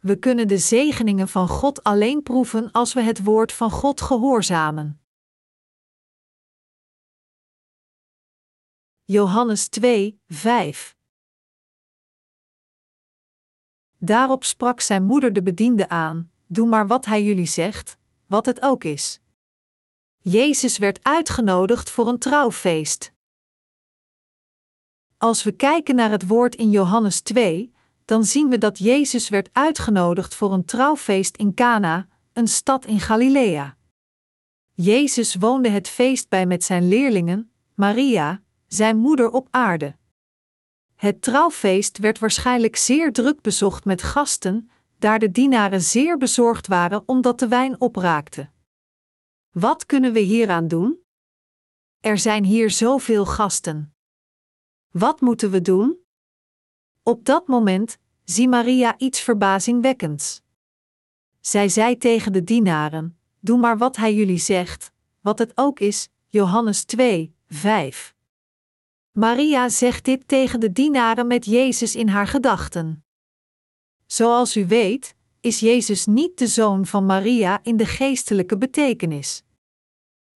we kunnen de zegeningen van God alleen proeven als we het woord van God gehoorzamen. Johannes 2, 5 Daarop sprak zijn moeder de bediende aan: Doe maar wat hij jullie zegt, wat het ook is. Jezus werd uitgenodigd voor een trouwfeest. Als we kijken naar het woord in Johannes 2, dan zien we dat Jezus werd uitgenodigd voor een trouwfeest in Cana, een stad in Galilea. Jezus woonde het feest bij met zijn leerlingen, Maria, zijn moeder op aarde. Het trouwfeest werd waarschijnlijk zeer druk bezocht met gasten, daar de dienaren zeer bezorgd waren omdat de wijn opraakte. Wat kunnen we hieraan doen? Er zijn hier zoveel gasten. Wat moeten we doen? Op dat moment zie Maria iets verbazingwekkends. Zij zei tegen de dienaren: Doe maar wat hij jullie zegt, wat het ook is. Johannes 2, 5. Maria zegt dit tegen de dienaren met Jezus in haar gedachten. Zoals u weet, is Jezus niet de zoon van Maria in de geestelijke betekenis.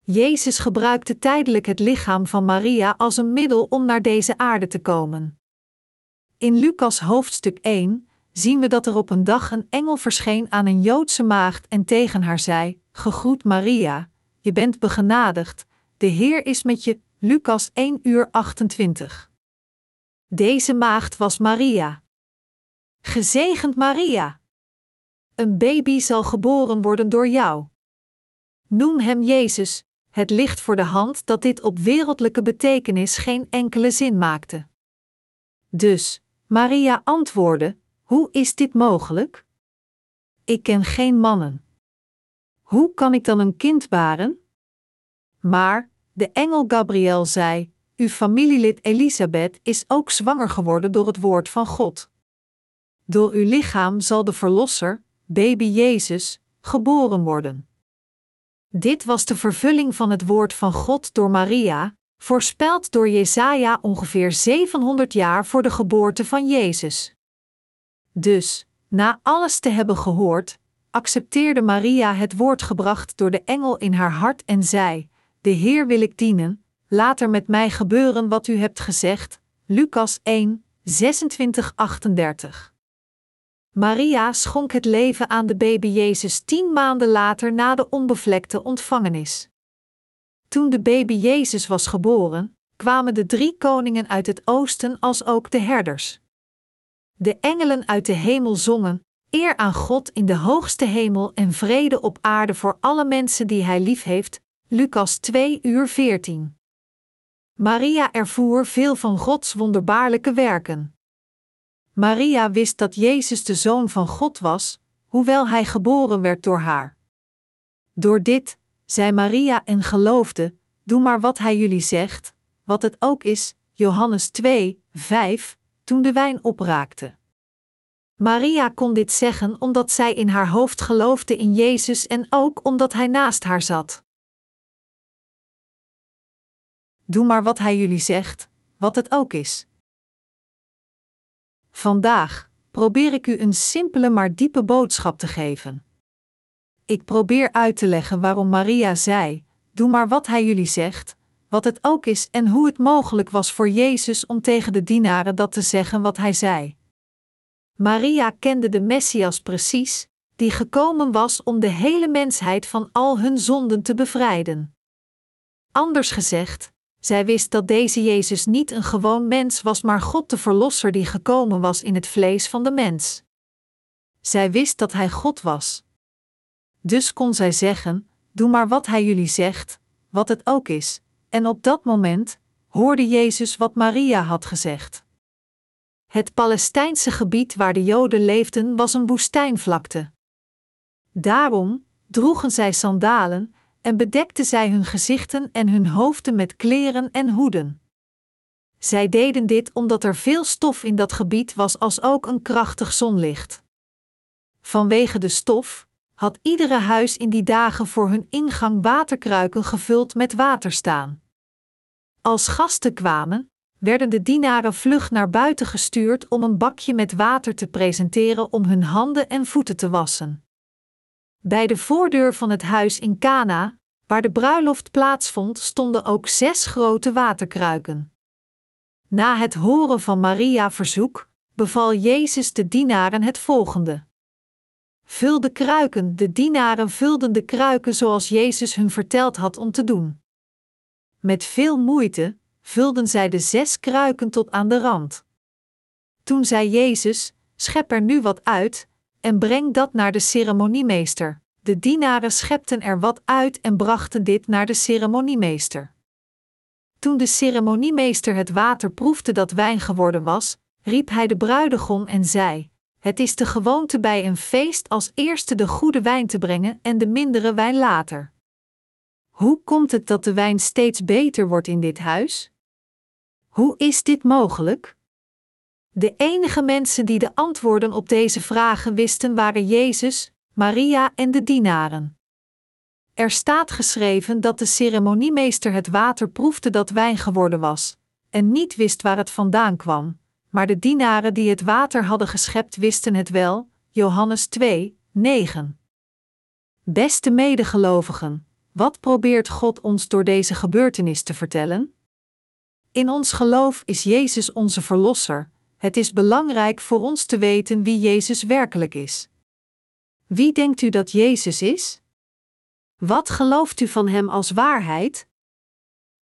Jezus gebruikte tijdelijk het lichaam van Maria als een middel om naar deze aarde te komen. In Lucas hoofdstuk 1 zien we dat er op een dag een engel verscheen aan een Joodse maagd en tegen haar zei: Gegroet Maria, je bent begenadigd, de Heer is met je. Lucas 1 uur 28. Deze maagd was Maria. Gezegend Maria! Een baby zal geboren worden door jou. Noem hem Jezus, het ligt voor de hand dat dit op wereldlijke betekenis geen enkele zin maakte. Dus, Maria antwoordde: Hoe is dit mogelijk? Ik ken geen mannen. Hoe kan ik dan een kind baren? Maar, de engel Gabriel zei: Uw familielid Elisabeth is ook zwanger geworden door het woord van God. Door uw lichaam zal de Verlosser, baby Jezus, geboren worden. Dit was de vervulling van het woord van God door Maria, voorspeld door Jesaja ongeveer 700 jaar voor de geboorte van Jezus. Dus, na alles te hebben gehoord, accepteerde Maria het woord gebracht door de engel in haar hart en zei: De Heer wil ik dienen, laat er met mij gebeuren wat u hebt gezegd. Lucas 1, 26-38. Maria schonk het leven aan de baby Jezus tien maanden later na de onbevlekte ontvangenis. Toen de baby Jezus was geboren, kwamen de drie koningen uit het oosten als ook de herders. De engelen uit de hemel zongen: Eer aan God in de hoogste hemel en vrede op aarde voor alle mensen die Hij liefheeft. Lucas 2 uur 14. Maria ervoer veel van Gods wonderbaarlijke werken. Maria wist dat Jezus de Zoon van God was, hoewel hij geboren werd door haar. Door dit, zei Maria en geloofde: Doe maar wat hij jullie zegt, wat het ook is. Johannes 2, 5, toen de wijn opraakte. Maria kon dit zeggen omdat zij in haar hoofd geloofde in Jezus en ook omdat hij naast haar zat. Doe maar wat hij jullie zegt, wat het ook is. Vandaag probeer ik u een simpele maar diepe boodschap te geven. Ik probeer uit te leggen waarom Maria zei: Doe maar wat hij jullie zegt, wat het ook is en hoe het mogelijk was voor Jezus om tegen de dienaren dat te zeggen wat hij zei. Maria kende de Messias precies, die gekomen was om de hele mensheid van al hun zonden te bevrijden. Anders gezegd, zij wist dat deze Jezus niet een gewoon mens was, maar God de Verlosser die gekomen was in het vlees van de mens. Zij wist dat Hij God was. Dus kon zij zeggen: Doe maar wat Hij jullie zegt, wat het ook is, en op dat moment hoorde Jezus wat Maria had gezegd. Het Palestijnse gebied waar de Joden leefden was een woestijnvlakte. Daarom droegen zij sandalen en bedekten zij hun gezichten en hun hoofden met kleren en hoeden. Zij deden dit omdat er veel stof in dat gebied was, als ook een krachtig zonlicht. Vanwege de stof had iedere huis in die dagen voor hun ingang waterkruiken gevuld met water staan. Als gasten kwamen, werden de dienaren vlug naar buiten gestuurd om een bakje met water te presenteren om hun handen en voeten te wassen. Bij de voordeur van het huis in Cana, waar de bruiloft plaatsvond, stonden ook zes grote waterkruiken. Na het horen van Maria verzoek, beval Jezus de dienaren het volgende. Vul de kruiken, de dienaren vulden de kruiken zoals Jezus hun verteld had om te doen. Met veel moeite vulden zij de zes kruiken tot aan de rand. Toen zei Jezus: Schep er nu wat uit en breng dat naar de ceremoniemeester. De dienaren schepten er wat uit en brachten dit naar de ceremoniemeester. Toen de ceremoniemeester het water proefde dat wijn geworden was, riep hij de bruidegom en zei: Het is de gewoonte bij een feest als eerste de goede wijn te brengen en de mindere wijn later. Hoe komt het dat de wijn steeds beter wordt in dit huis? Hoe is dit mogelijk? De enige mensen die de antwoorden op deze vragen wisten waren Jezus, Maria en de dienaren. Er staat geschreven dat de ceremoniemeester het water proefde dat wijn geworden was, en niet wist waar het vandaan kwam, maar de dienaren die het water hadden geschept wisten het wel. Johannes 2, 9. Beste medegelovigen, wat probeert God ons door deze gebeurtenis te vertellen? In ons geloof is Jezus onze Verlosser. Het is belangrijk voor ons te weten wie Jezus werkelijk is. Wie denkt u dat Jezus is? Wat gelooft u van Hem als waarheid?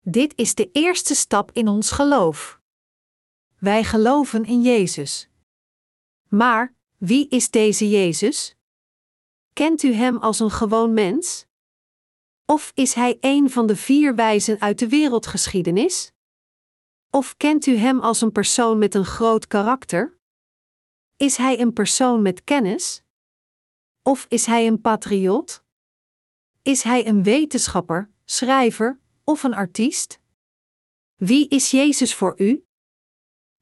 Dit is de eerste stap in ons geloof. Wij geloven in Jezus. Maar, wie is deze Jezus? Kent u Hem als een gewoon mens? Of is Hij een van de vier wijzen uit de wereldgeschiedenis? Of kent u Hem als een persoon met een groot karakter? Is Hij een persoon met kennis? Of is Hij een patriot? Is Hij een wetenschapper, schrijver of een artiest? Wie is Jezus voor u?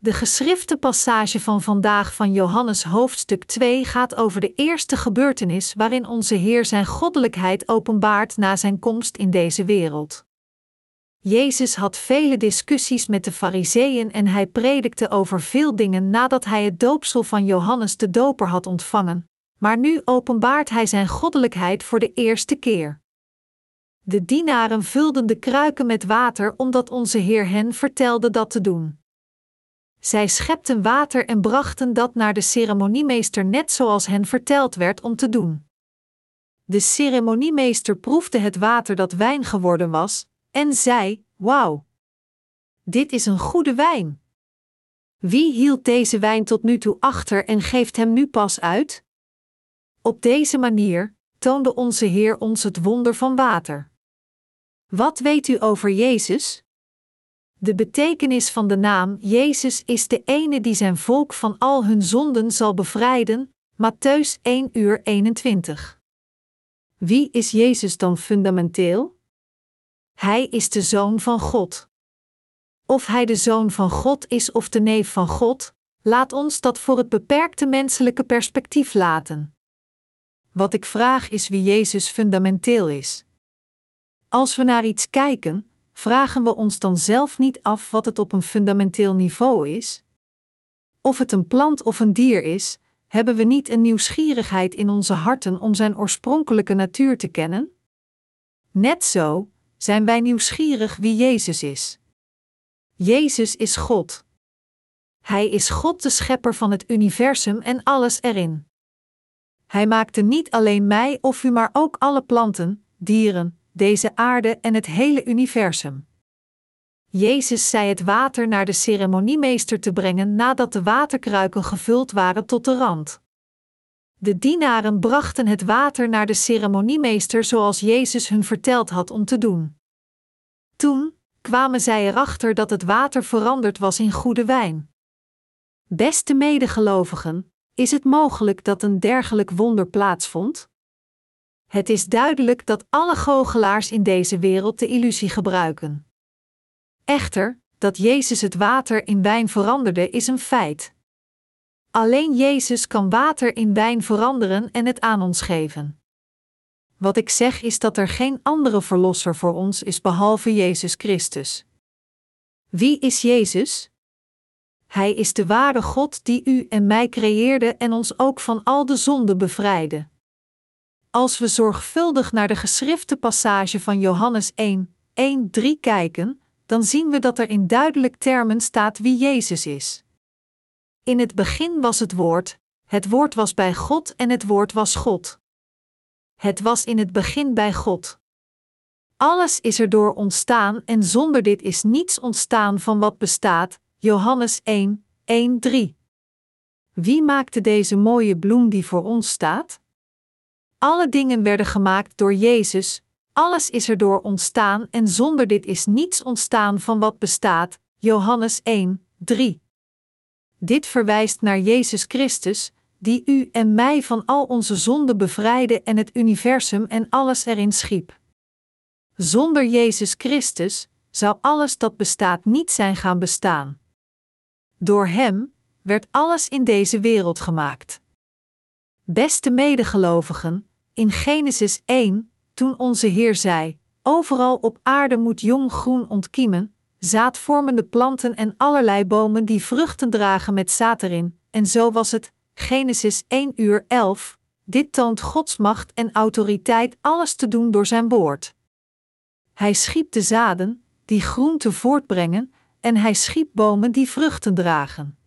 De geschrifte passage van vandaag van Johannes hoofdstuk 2 gaat over de eerste gebeurtenis waarin onze Heer zijn goddelijkheid openbaart na zijn komst in deze wereld. Jezus had vele discussies met de Fariseeën en hij predikte over veel dingen nadat hij het doopsel van Johannes de Doper had ontvangen, maar nu openbaart hij zijn goddelijkheid voor de eerste keer. De dienaren vulden de kruiken met water omdat onze Heer hen vertelde dat te doen. Zij schepten water en brachten dat naar de ceremoniemeester net zoals hen verteld werd om te doen. De ceremoniemeester proefde het water dat wijn geworden was, en zei: Wauw! Dit is een goede wijn. Wie hield deze wijn tot nu toe achter en geeft hem nu pas uit? Op deze manier toonde onze Heer ons het wonder van water. Wat weet u over Jezus? De betekenis van de naam Jezus is de ene die zijn volk van al hun zonden zal bevrijden. Matthäus 1 uur 21. Wie is Jezus dan fundamenteel? Hij is de zoon van God. Of hij de zoon van God is of de neef van God, laat ons dat voor het beperkte menselijke perspectief laten. Wat ik vraag is wie Jezus fundamenteel is. Als we naar iets kijken, vragen we ons dan zelf niet af wat het op een fundamenteel niveau is? Of het een plant of een dier is, hebben we niet een nieuwsgierigheid in onze harten om zijn oorspronkelijke natuur te kennen? Net zo zijn wij nieuwsgierig wie Jezus is. Jezus is God. Hij is God de schepper van het universum en alles erin. Hij maakte niet alleen mij of u, maar ook alle planten, dieren, deze aarde en het hele universum. Jezus zei het water naar de ceremoniemeester te brengen nadat de waterkruiken gevuld waren tot de rand. De dienaren brachten het water naar de ceremoniemeester zoals Jezus hun verteld had om te doen. Toen kwamen zij erachter dat het water veranderd was in goede wijn. Beste medegelovigen, is het mogelijk dat een dergelijk wonder plaatsvond? Het is duidelijk dat alle goochelaars in deze wereld de illusie gebruiken. Echter, dat Jezus het water in wijn veranderde is een feit. Alleen Jezus kan water in wijn veranderen en het aan ons geven. Wat ik zeg is dat er geen andere verlosser voor ons is behalve Jezus Christus. Wie is Jezus? Hij is de ware God die u en mij creëerde en ons ook van al de zonde bevrijdde. Als we zorgvuldig naar de geschrifte passage van Johannes 1, 1, 3 kijken, dan zien we dat er in duidelijk termen staat wie Jezus is. In het begin was het Woord, het Woord was bij God en het Woord was God. Het was in het begin bij God. Alles is erdoor ontstaan en zonder dit is niets ontstaan van wat bestaat. Johannes 1, 1, 3. Wie maakte deze mooie bloem die voor ons staat? Alle dingen werden gemaakt door Jezus, alles is erdoor ontstaan en zonder dit is niets ontstaan van wat bestaat. Johannes 1, 3. Dit verwijst naar Jezus Christus, die u en mij van al onze zonden bevrijdde en het universum en alles erin schiep. Zonder Jezus Christus zou alles dat bestaat niet zijn gaan bestaan. Door Hem werd alles in deze wereld gemaakt. Beste medegelovigen, in Genesis 1, toen onze Heer zei: Overal op aarde moet jong groen ontkiemen, zaadvormende planten en allerlei bomen die vruchten dragen met zaad erin, en zo was het. Genesis 1 uur 11. Dit toont Gods macht en autoriteit alles te doen door zijn woord. Hij schiep de zaden, die groente voortbrengen, en hij schiep bomen die vruchten dragen.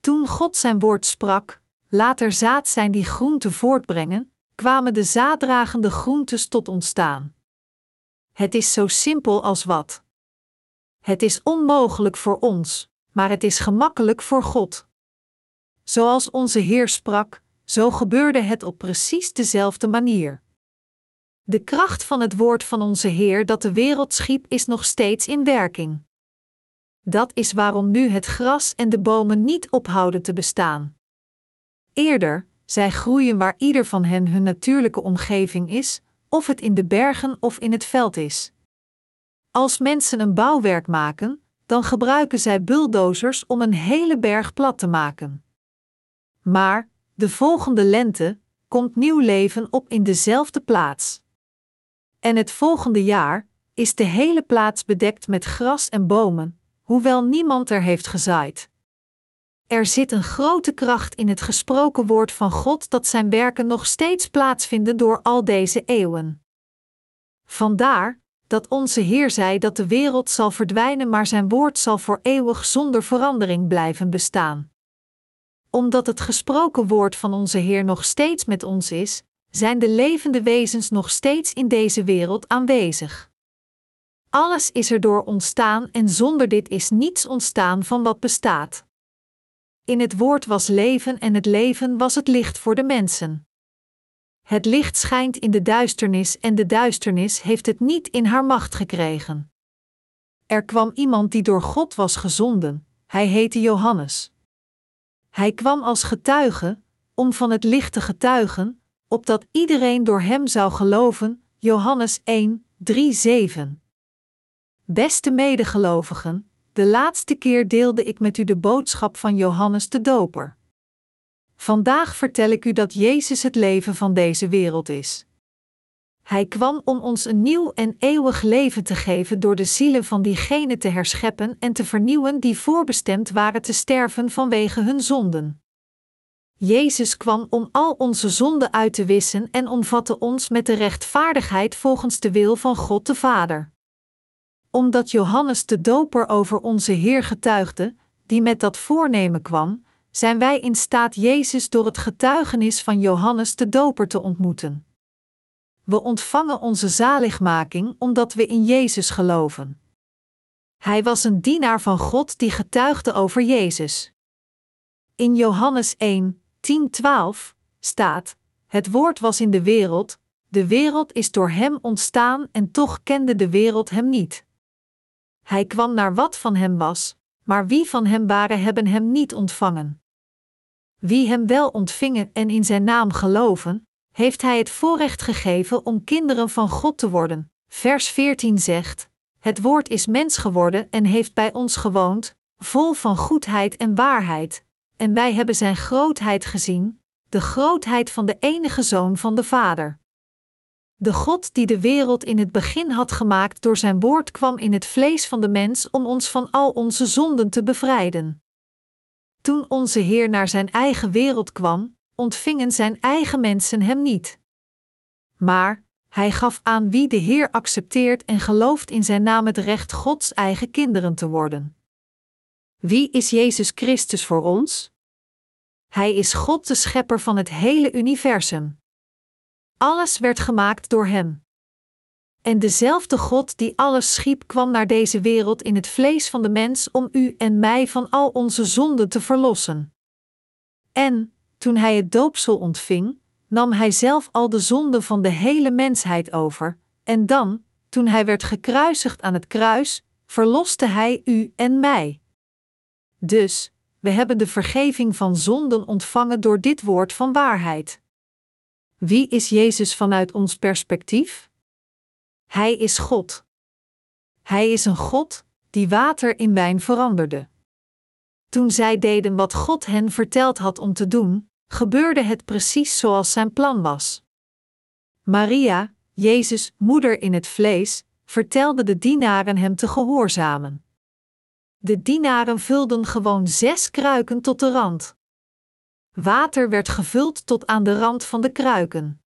Toen God zijn woord sprak, laat er zaad zijn die groente voortbrengen, kwamen de zaaddragende groentes tot ontstaan. Het is zo simpel als wat. Het is onmogelijk voor ons, maar het is gemakkelijk voor God. Zoals onze Heer sprak, zo gebeurde het op precies dezelfde manier. De kracht van het woord van onze Heer dat de wereld schiep is nog steeds in werking. Dat is waarom nu het gras en de bomen niet ophouden te bestaan. Eerder, zij groeien waar ieder van hen hun natuurlijke omgeving is, of het in de bergen of in het veld is. Als mensen een bouwwerk maken, dan gebruiken zij bulldozers om een hele berg plat te maken. Maar, de volgende lente, komt nieuw leven op in dezelfde plaats. En het volgende jaar is de hele plaats bedekt met gras en bomen, hoewel niemand er heeft gezaaid. Er zit een grote kracht in het gesproken woord van God dat zijn werken nog steeds plaatsvinden door al deze eeuwen. Vandaar dat onze Heer zei dat de wereld zal verdwijnen, maar zijn woord zal voor eeuwig zonder verandering blijven bestaan. Omdat het gesproken woord van onze Heer nog steeds met ons is, zijn de levende wezens nog steeds in deze wereld aanwezig. Alles is erdoor ontstaan en zonder dit is niets ontstaan van wat bestaat. In het woord was leven en het leven was het licht voor de mensen. Het licht schijnt in de duisternis en de duisternis heeft het niet in haar macht gekregen. Er kwam iemand die door God was gezonden, hij heette Johannes. Hij kwam als getuige, om van het licht te getuigen, opdat iedereen door hem zou geloven. Johannes 1, 3, 7. Beste medegelovigen, de laatste keer deelde ik met u de boodschap van Johannes de Doper. Vandaag vertel ik u dat Jezus het leven van deze wereld is. Hij kwam om ons een nieuw en eeuwig leven te geven door de zielen van diegenen te herscheppen en te vernieuwen die voorbestemd waren te sterven vanwege hun zonden. Jezus kwam om al onze zonden uit te wissen en omvatte ons met de rechtvaardigheid volgens de wil van God de Vader omdat Johannes de Doper over onze Heer getuigde, die met dat voornemen kwam, zijn wij in staat Jezus door het getuigenis van Johannes de Doper te ontmoeten. We ontvangen onze zaligmaking omdat we in Jezus geloven. Hij was een dienaar van God die getuigde over Jezus. In Johannes 1, 10, 12 staat: Het woord was in de wereld, de wereld is door hem ontstaan en toch kende de wereld hem niet. Hij kwam naar wat van hem was, maar wie van hem waren hebben hem niet ontvangen. Wie hem wel ontvingen en in zijn naam geloven, heeft hij het voorrecht gegeven om kinderen van God te worden. Vers 14 zegt: Het woord is mens geworden en heeft bij ons gewoond, vol van goedheid en waarheid, en wij hebben zijn grootheid gezien, de grootheid van de enige zoon van de Vader. De God die de wereld in het begin had gemaakt door zijn woord kwam in het vlees van de mens om ons van al onze zonden te bevrijden. Toen onze Heer naar zijn eigen wereld kwam, ontvingen zijn eigen mensen hem niet. Maar hij gaf aan wie de Heer accepteert en gelooft in zijn naam het recht Gods eigen kinderen te worden. Wie is Jezus Christus voor ons? Hij is God de schepper van het hele universum. Alles werd gemaakt door Hem. En dezelfde God die alles schiep kwam naar deze wereld in het vlees van de mens om u en mij van al onze zonden te verlossen. En, toen Hij het doopsel ontving, nam Hij zelf al de zonden van de hele mensheid over, en dan, toen Hij werd gekruisigd aan het kruis, verloste Hij u en mij. Dus, we hebben de vergeving van zonden ontvangen door dit woord van waarheid. Wie is Jezus vanuit ons perspectief? Hij is God. Hij is een God die water in wijn veranderde. Toen zij deden wat God hen verteld had om te doen, gebeurde het precies zoals zijn plan was. Maria, Jezus' moeder in het vlees, vertelde de dienaren hem te gehoorzamen. De dienaren vulden gewoon zes kruiken tot de rand. Water werd gevuld tot aan de rand van de kruiken.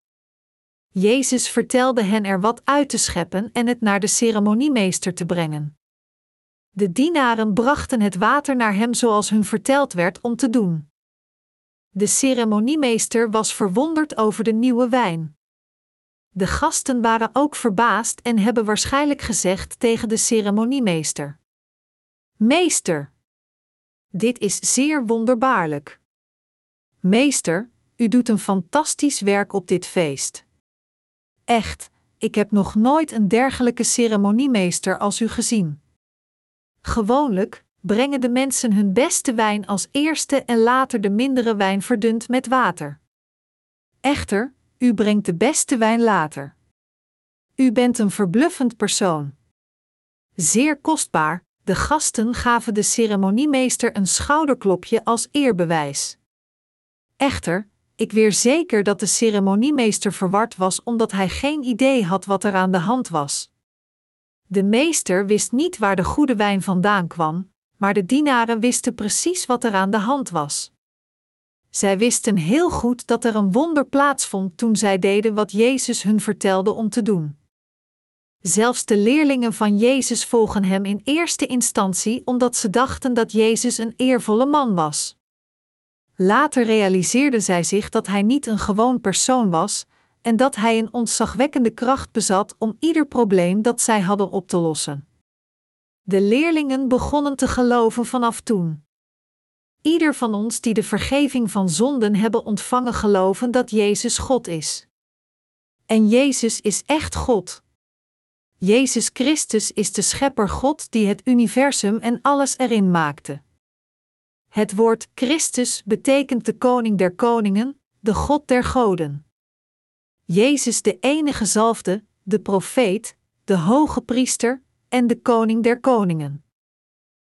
Jezus vertelde hen er wat uit te scheppen en het naar de ceremoniemeester te brengen. De dienaren brachten het water naar hem zoals hun verteld werd om te doen. De ceremoniemeester was verwonderd over de nieuwe wijn. De gasten waren ook verbaasd en hebben waarschijnlijk gezegd tegen de ceremoniemeester: Meester, dit is zeer wonderbaarlijk. Meester, u doet een fantastisch werk op dit feest. Echt, ik heb nog nooit een dergelijke ceremoniemeester als u gezien. Gewoonlijk brengen de mensen hun beste wijn als eerste en later de mindere wijn verdund met water. Echter, u brengt de beste wijn later. U bent een verbluffend persoon. Zeer kostbaar, de gasten gaven de ceremoniemeester een schouderklopje als eerbewijs. Echter, ik weer zeker dat de ceremoniemeester verward was omdat hij geen idee had wat er aan de hand was. De meester wist niet waar de goede wijn vandaan kwam, maar de dienaren wisten precies wat er aan de hand was. Zij wisten heel goed dat er een wonder plaatsvond toen zij deden wat Jezus hun vertelde om te doen. Zelfs de leerlingen van Jezus volgen hem in eerste instantie omdat ze dachten dat Jezus een eervolle man was. Later realiseerden zij zich dat hij niet een gewoon persoon was en dat hij een ontzagwekkende kracht bezat om ieder probleem dat zij hadden op te lossen. De leerlingen begonnen te geloven vanaf toen. Ieder van ons die de vergeving van zonden hebben ontvangen geloven dat Jezus God is. En Jezus is echt God. Jezus Christus is de schepper God die het universum en alles erin maakte. Het woord Christus betekent de koning der koningen, de God der goden. Jezus de enige zalfde, de profeet, de hoge priester en de koning der koningen.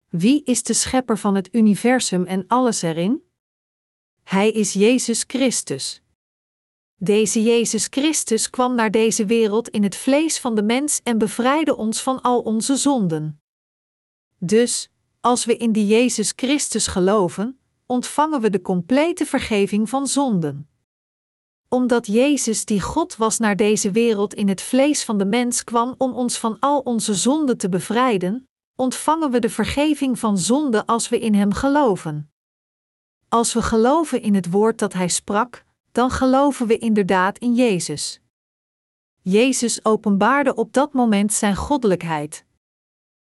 Wie is de schepper van het universum en alles erin? Hij is Jezus Christus. Deze Jezus Christus kwam naar deze wereld in het vlees van de mens en bevrijdde ons van al onze zonden. Dus, als we in die Jezus Christus geloven, ontvangen we de complete vergeving van zonden. Omdat Jezus die God was naar deze wereld in het vlees van de mens kwam om ons van al onze zonden te bevrijden, ontvangen we de vergeving van zonde als we in Hem geloven. Als we geloven in het woord dat Hij sprak, dan geloven we inderdaad in Jezus. Jezus openbaarde op dat moment Zijn goddelijkheid.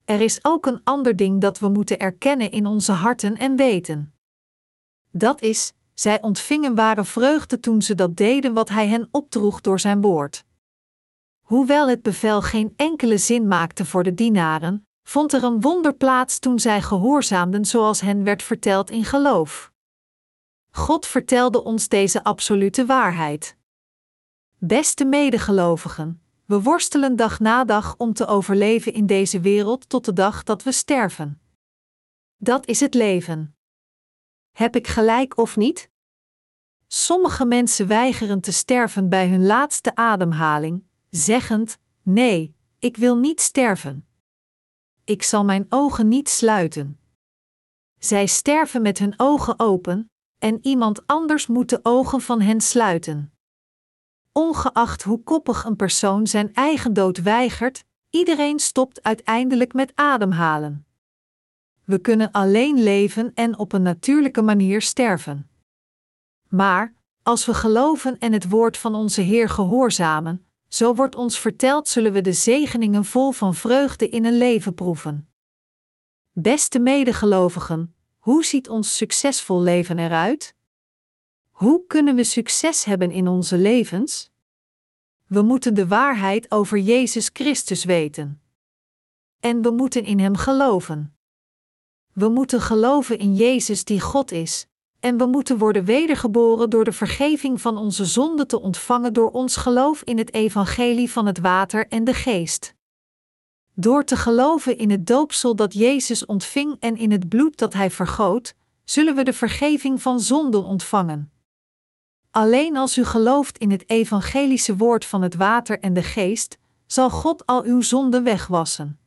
Er is ook een ander ding dat we moeten erkennen in onze harten en weten. Dat is, zij ontvingen ware vreugde toen ze dat deden wat Hij hen opdroeg door Zijn woord. Hoewel het bevel geen enkele zin maakte voor de dienaren, vond er een wonder plaats toen zij gehoorzaamden zoals hen werd verteld in geloof. God vertelde ons deze absolute waarheid. Beste medegelovigen, we worstelen dag na dag om te overleven in deze wereld tot de dag dat we sterven. Dat is het leven. Heb ik gelijk of niet? Sommige mensen weigeren te sterven bij hun laatste ademhaling, zeggend: Nee, ik wil niet sterven. Ik zal mijn ogen niet sluiten. zij sterven met hun ogen open, en iemand anders moet de ogen van hen sluiten. Ongeacht hoe koppig een persoon zijn eigen dood weigert, iedereen stopt uiteindelijk met ademhalen. We kunnen alleen leven en op een natuurlijke manier sterven. Maar, als we geloven en het woord van onze Heer gehoorzamen, zo wordt ons verteld, zullen we de zegeningen vol van vreugde in een leven proeven. Beste medegelovigen, hoe ziet ons succesvol leven eruit? Hoe kunnen we succes hebben in onze levens? We moeten de waarheid over Jezus Christus weten. En we moeten in Hem geloven. We moeten geloven in Jezus die God is, en we moeten worden wedergeboren door de vergeving van onze zonden te ontvangen door ons geloof in het evangelie van het water en de geest. Door te geloven in het doopsel dat Jezus ontving en in het bloed dat Hij vergoot, zullen we de vergeving van zonden ontvangen. Alleen als u gelooft in het evangelische woord van het water en de geest, zal God al uw zonden wegwassen.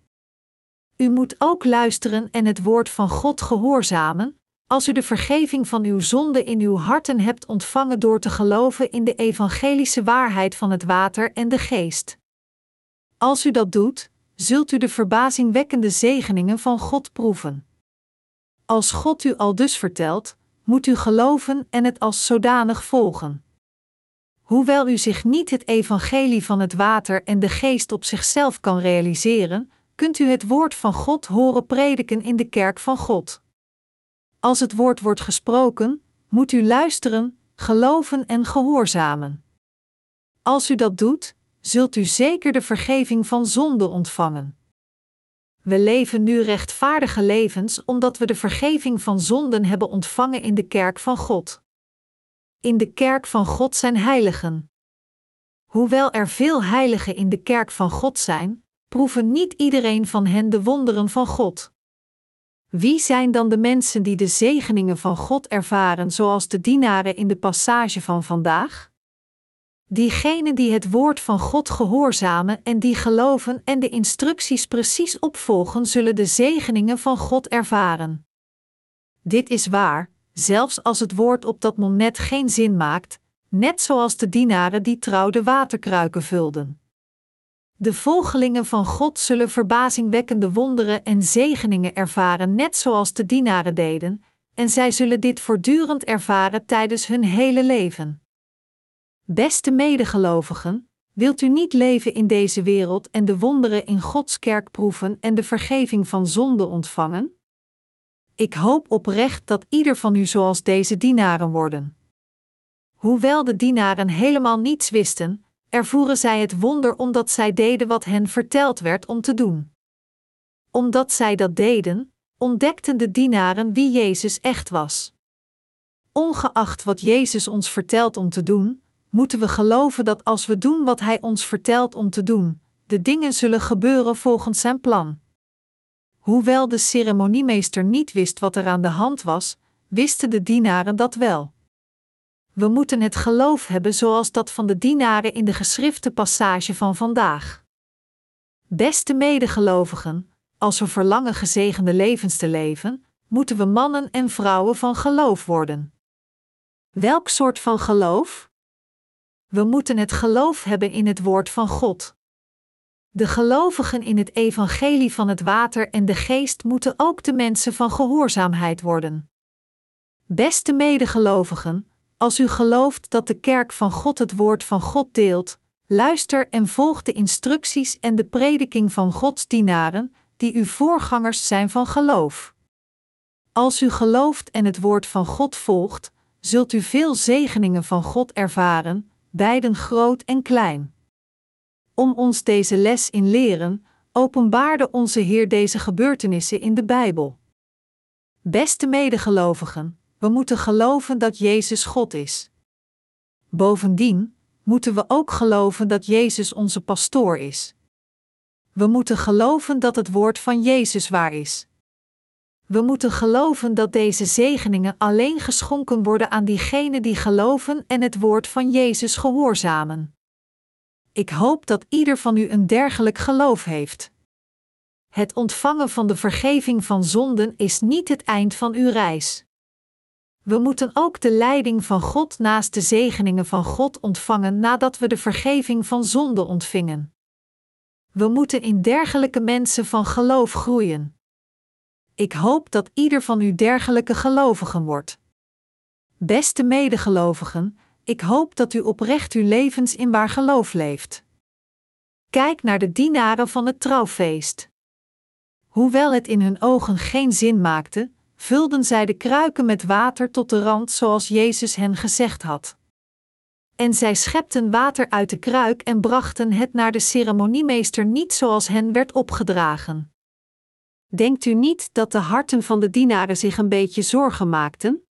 U moet ook luisteren en het woord van God gehoorzamen, als u de vergeving van uw zonden in uw harten hebt ontvangen door te geloven in de evangelische waarheid van het water en de geest. Als u dat doet, zult u de verbazingwekkende zegeningen van God proeven. Als God u al dus vertelt, moet u geloven en het als zodanig volgen. Hoewel u zich niet het evangelie van het water en de geest op zichzelf kan realiseren, kunt u het woord van God horen prediken in de kerk van God. Als het woord wordt gesproken, moet u luisteren, geloven en gehoorzamen. Als u dat doet, zult u zeker de vergeving van zonde ontvangen. We leven nu rechtvaardige levens omdat we de vergeving van zonden hebben ontvangen in de kerk van God. In de kerk van God zijn heiligen. Hoewel er veel heiligen in de kerk van God zijn, proeven niet iedereen van hen de wonderen van God. Wie zijn dan de mensen die de zegeningen van God ervaren, zoals de dienaren in de passage van vandaag? Diegenen die het woord van God gehoorzamen en die geloven en de instructies precies opvolgen, zullen de zegeningen van God ervaren. Dit is waar, zelfs als het woord op dat moment geen zin maakt, net zoals de dienaren die trouw de waterkruiken vulden. De volgelingen van God zullen verbazingwekkende wonderen en zegeningen ervaren, net zoals de dienaren deden, en zij zullen dit voortdurend ervaren tijdens hun hele leven. Beste medegelovigen, wilt u niet leven in deze wereld en de wonderen in Gods kerk proeven en de vergeving van zonde ontvangen? Ik hoop oprecht dat ieder van u zoals deze dienaren worden. Hoewel de dienaren helemaal niets wisten, ervoeren zij het wonder omdat zij deden wat hen verteld werd om te doen. Omdat zij dat deden, ontdekten de dienaren wie Jezus echt was. Ongeacht wat Jezus ons vertelt om te doen, moeten we geloven dat als we doen wat Hij ons vertelt om te doen, de dingen zullen gebeuren volgens Zijn plan. Hoewel de ceremoniemeester niet wist wat er aan de hand was, wisten de dienaren dat wel. We moeten het geloof hebben zoals dat van de dienaren in de geschrifte passage van vandaag. Beste medegelovigen, als we verlangen gezegende levens te leven, moeten we mannen en vrouwen van geloof worden. Welk soort van geloof? We moeten het geloof hebben in het woord van God. De gelovigen in het evangelie van het water en de geest moeten ook de mensen van gehoorzaamheid worden. Beste medegelovigen, als u gelooft dat de kerk van God het woord van God deelt, luister en volg de instructies en de prediking van Gods dienaren, die uw voorgangers zijn van geloof. Als u gelooft en het woord van God volgt, zult u veel zegeningen van God ervaren, beiden groot en klein. Om ons deze les in leren, openbaarde onze Heer deze gebeurtenissen in de Bijbel. Beste medegelovigen, we moeten geloven dat Jezus God is. Bovendien moeten we ook geloven dat Jezus onze pastoor is. We moeten geloven dat het woord van Jezus waar is. We moeten geloven dat deze zegeningen alleen geschonken worden aan diegenen die geloven en het woord van Jezus gehoorzamen. Ik hoop dat ieder van u een dergelijk geloof heeft. Het ontvangen van de vergeving van zonden is niet het eind van uw reis. We moeten ook de leiding van God naast de zegeningen van God ontvangen nadat we de vergeving van zonde ontvingen. We moeten in dergelijke mensen van geloof groeien. Ik hoop dat ieder van u dergelijke gelovigen wordt. Beste medegelovigen, ik hoop dat u oprecht uw levens in waar geloof leeft. Kijk naar de dienaren van het trouwfeest. Hoewel het in hun ogen geen zin maakte, vulden zij de kruiken met water tot de rand zoals Jezus hen gezegd had. En zij schepten water uit de kruik en brachten het naar de ceremoniemeester niet zoals hen werd opgedragen. Denkt u niet dat de harten van de dienaren zich een beetje zorgen maakten?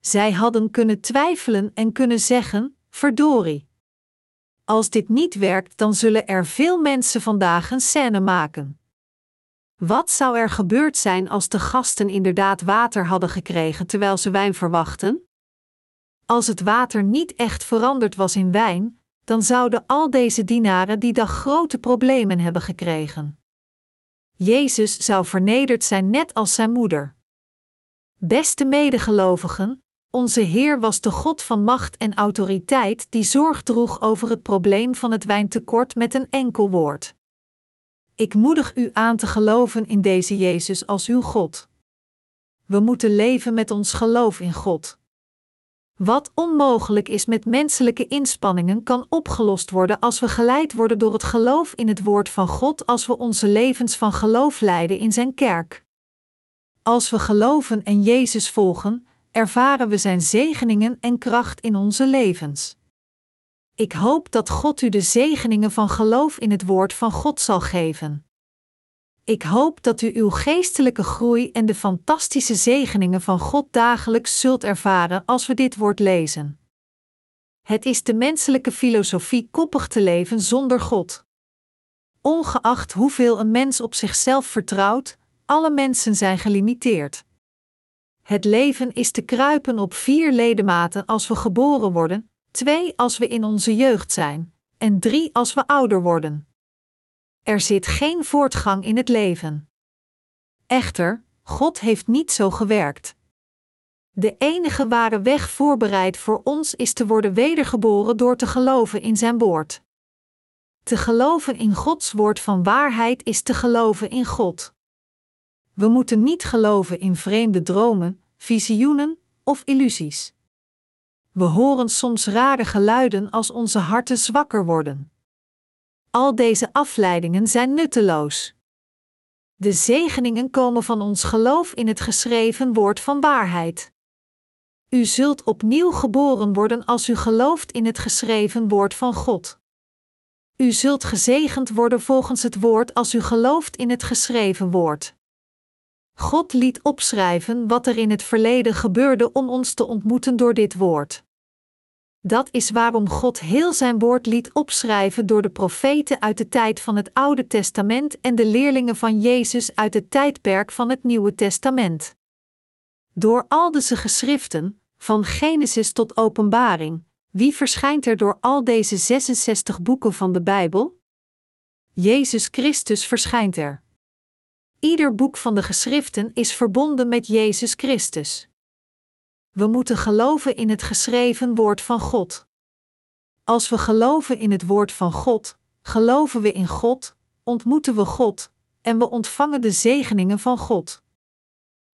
Zij hadden kunnen twijfelen en kunnen zeggen: verdorie. Als dit niet werkt, dan zullen er veel mensen vandaag een scène maken. Wat zou er gebeurd zijn als de gasten inderdaad water hadden gekregen terwijl ze wijn verwachten? Als het water niet echt veranderd was in wijn, dan zouden al deze dienaren die dag grote problemen hebben gekregen. Jezus zou vernederd zijn net als zijn moeder. Beste medegelovigen, onze Heer was de God van macht en autoriteit die zorg droeg over het probleem van het wijntekort met een enkel woord. Ik moedig u aan te geloven in deze Jezus als uw God. We moeten leven met ons geloof in God. Wat onmogelijk is met menselijke inspanningen, kan opgelost worden als we geleid worden door het geloof in het woord van God, als we onze levens van geloof leiden in Zijn kerk. Als we geloven en Jezus volgen, ervaren we Zijn zegeningen en kracht in onze levens. Ik hoop dat God u de zegeningen van geloof in het woord van God zal geven. Ik hoop dat u uw geestelijke groei en de fantastische zegeningen van God dagelijks zult ervaren als we dit woord lezen. Het is de menselijke filosofie koppig te leven zonder God. Ongeacht hoeveel een mens op zichzelf vertrouwt, alle mensen zijn gelimiteerd. Het leven is te kruipen op vier ledematen als we geboren worden, twee als we in onze jeugd zijn, en drie als we ouder worden. Er zit geen voortgang in het leven. Echter, God heeft niet zo gewerkt. De enige ware weg voorbereid voor ons is te worden wedergeboren door te geloven in Zijn woord. Te geloven in Gods woord van waarheid is te geloven in God. We moeten niet geloven in vreemde dromen, visioenen of illusies. We horen soms rare geluiden als onze harten zwakker worden. Al deze afleidingen zijn nutteloos. De zegeningen komen van ons geloof in het geschreven woord van waarheid. U zult opnieuw geboren worden als u gelooft in het geschreven woord van God. U zult gezegend worden volgens het woord als u gelooft in het geschreven woord. God liet opschrijven wat er in het verleden gebeurde om ons te ontmoeten door dit woord. Dat is waarom God heel zijn woord liet opschrijven door de profeten uit de tijd van het Oude Testament en de leerlingen van Jezus uit het tijdperk van het Nieuwe Testament. Door al deze geschriften, van Genesis tot Openbaring, wie verschijnt er door al deze 66 boeken van de Bijbel? Jezus Christus verschijnt er. Ieder boek van de geschriften is verbonden met Jezus Christus. We moeten geloven in het geschreven woord van God. Als we geloven in het woord van God, geloven we in God, ontmoeten we God en we ontvangen de zegeningen van God.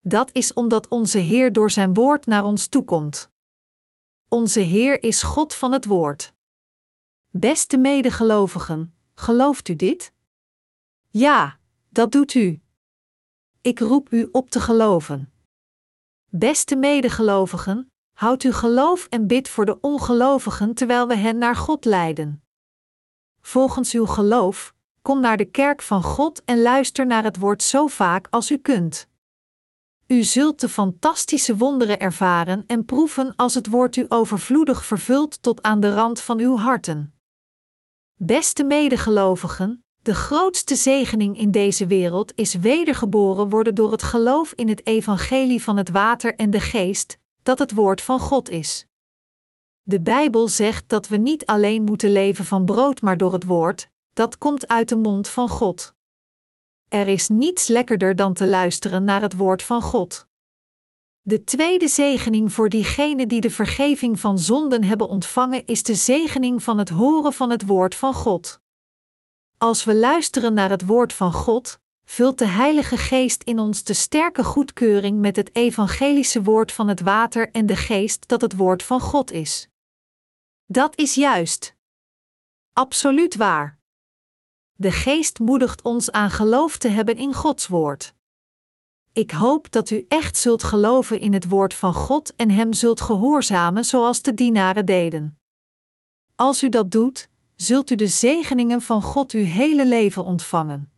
Dat is omdat onze Heer door zijn woord naar ons toekomt. Onze Heer is God van het woord. Beste medegelovigen, gelooft u dit? Ja, dat doet u. Ik roep u op te geloven. Beste medegelovigen, houd uw geloof en bid voor de ongelovigen terwijl we hen naar God leiden. Volgens uw geloof, kom naar de kerk van God en luister naar het woord zo vaak als u kunt. U zult de fantastische wonderen ervaren en proeven als het woord u overvloedig vervult tot aan de rand van uw harten. Beste medegelovigen, de grootste zegening in deze wereld is wedergeboren worden door het geloof in het evangelie van het water en de geest, dat het woord van God is. De Bijbel zegt dat we niet alleen moeten leven van brood, maar door het woord, dat komt uit de mond van God. Er is niets lekkerder dan te luisteren naar het woord van God. De tweede zegening voor diegenen die de vergeving van zonden hebben ontvangen is de zegening van het horen van het woord van God. Als we luisteren naar het woord van God, vult de Heilige Geest in ons de sterke goedkeuring met het evangelische woord van het water en de geest dat het woord van God is. Dat is juist. Absoluut waar. De geest moedigt ons aan geloof te hebben in Gods woord. Ik hoop dat u echt zult geloven in het woord van God en Hem zult gehoorzamen zoals de dienaren deden. Als u dat doet, zult u de zegeningen van God uw hele leven ontvangen.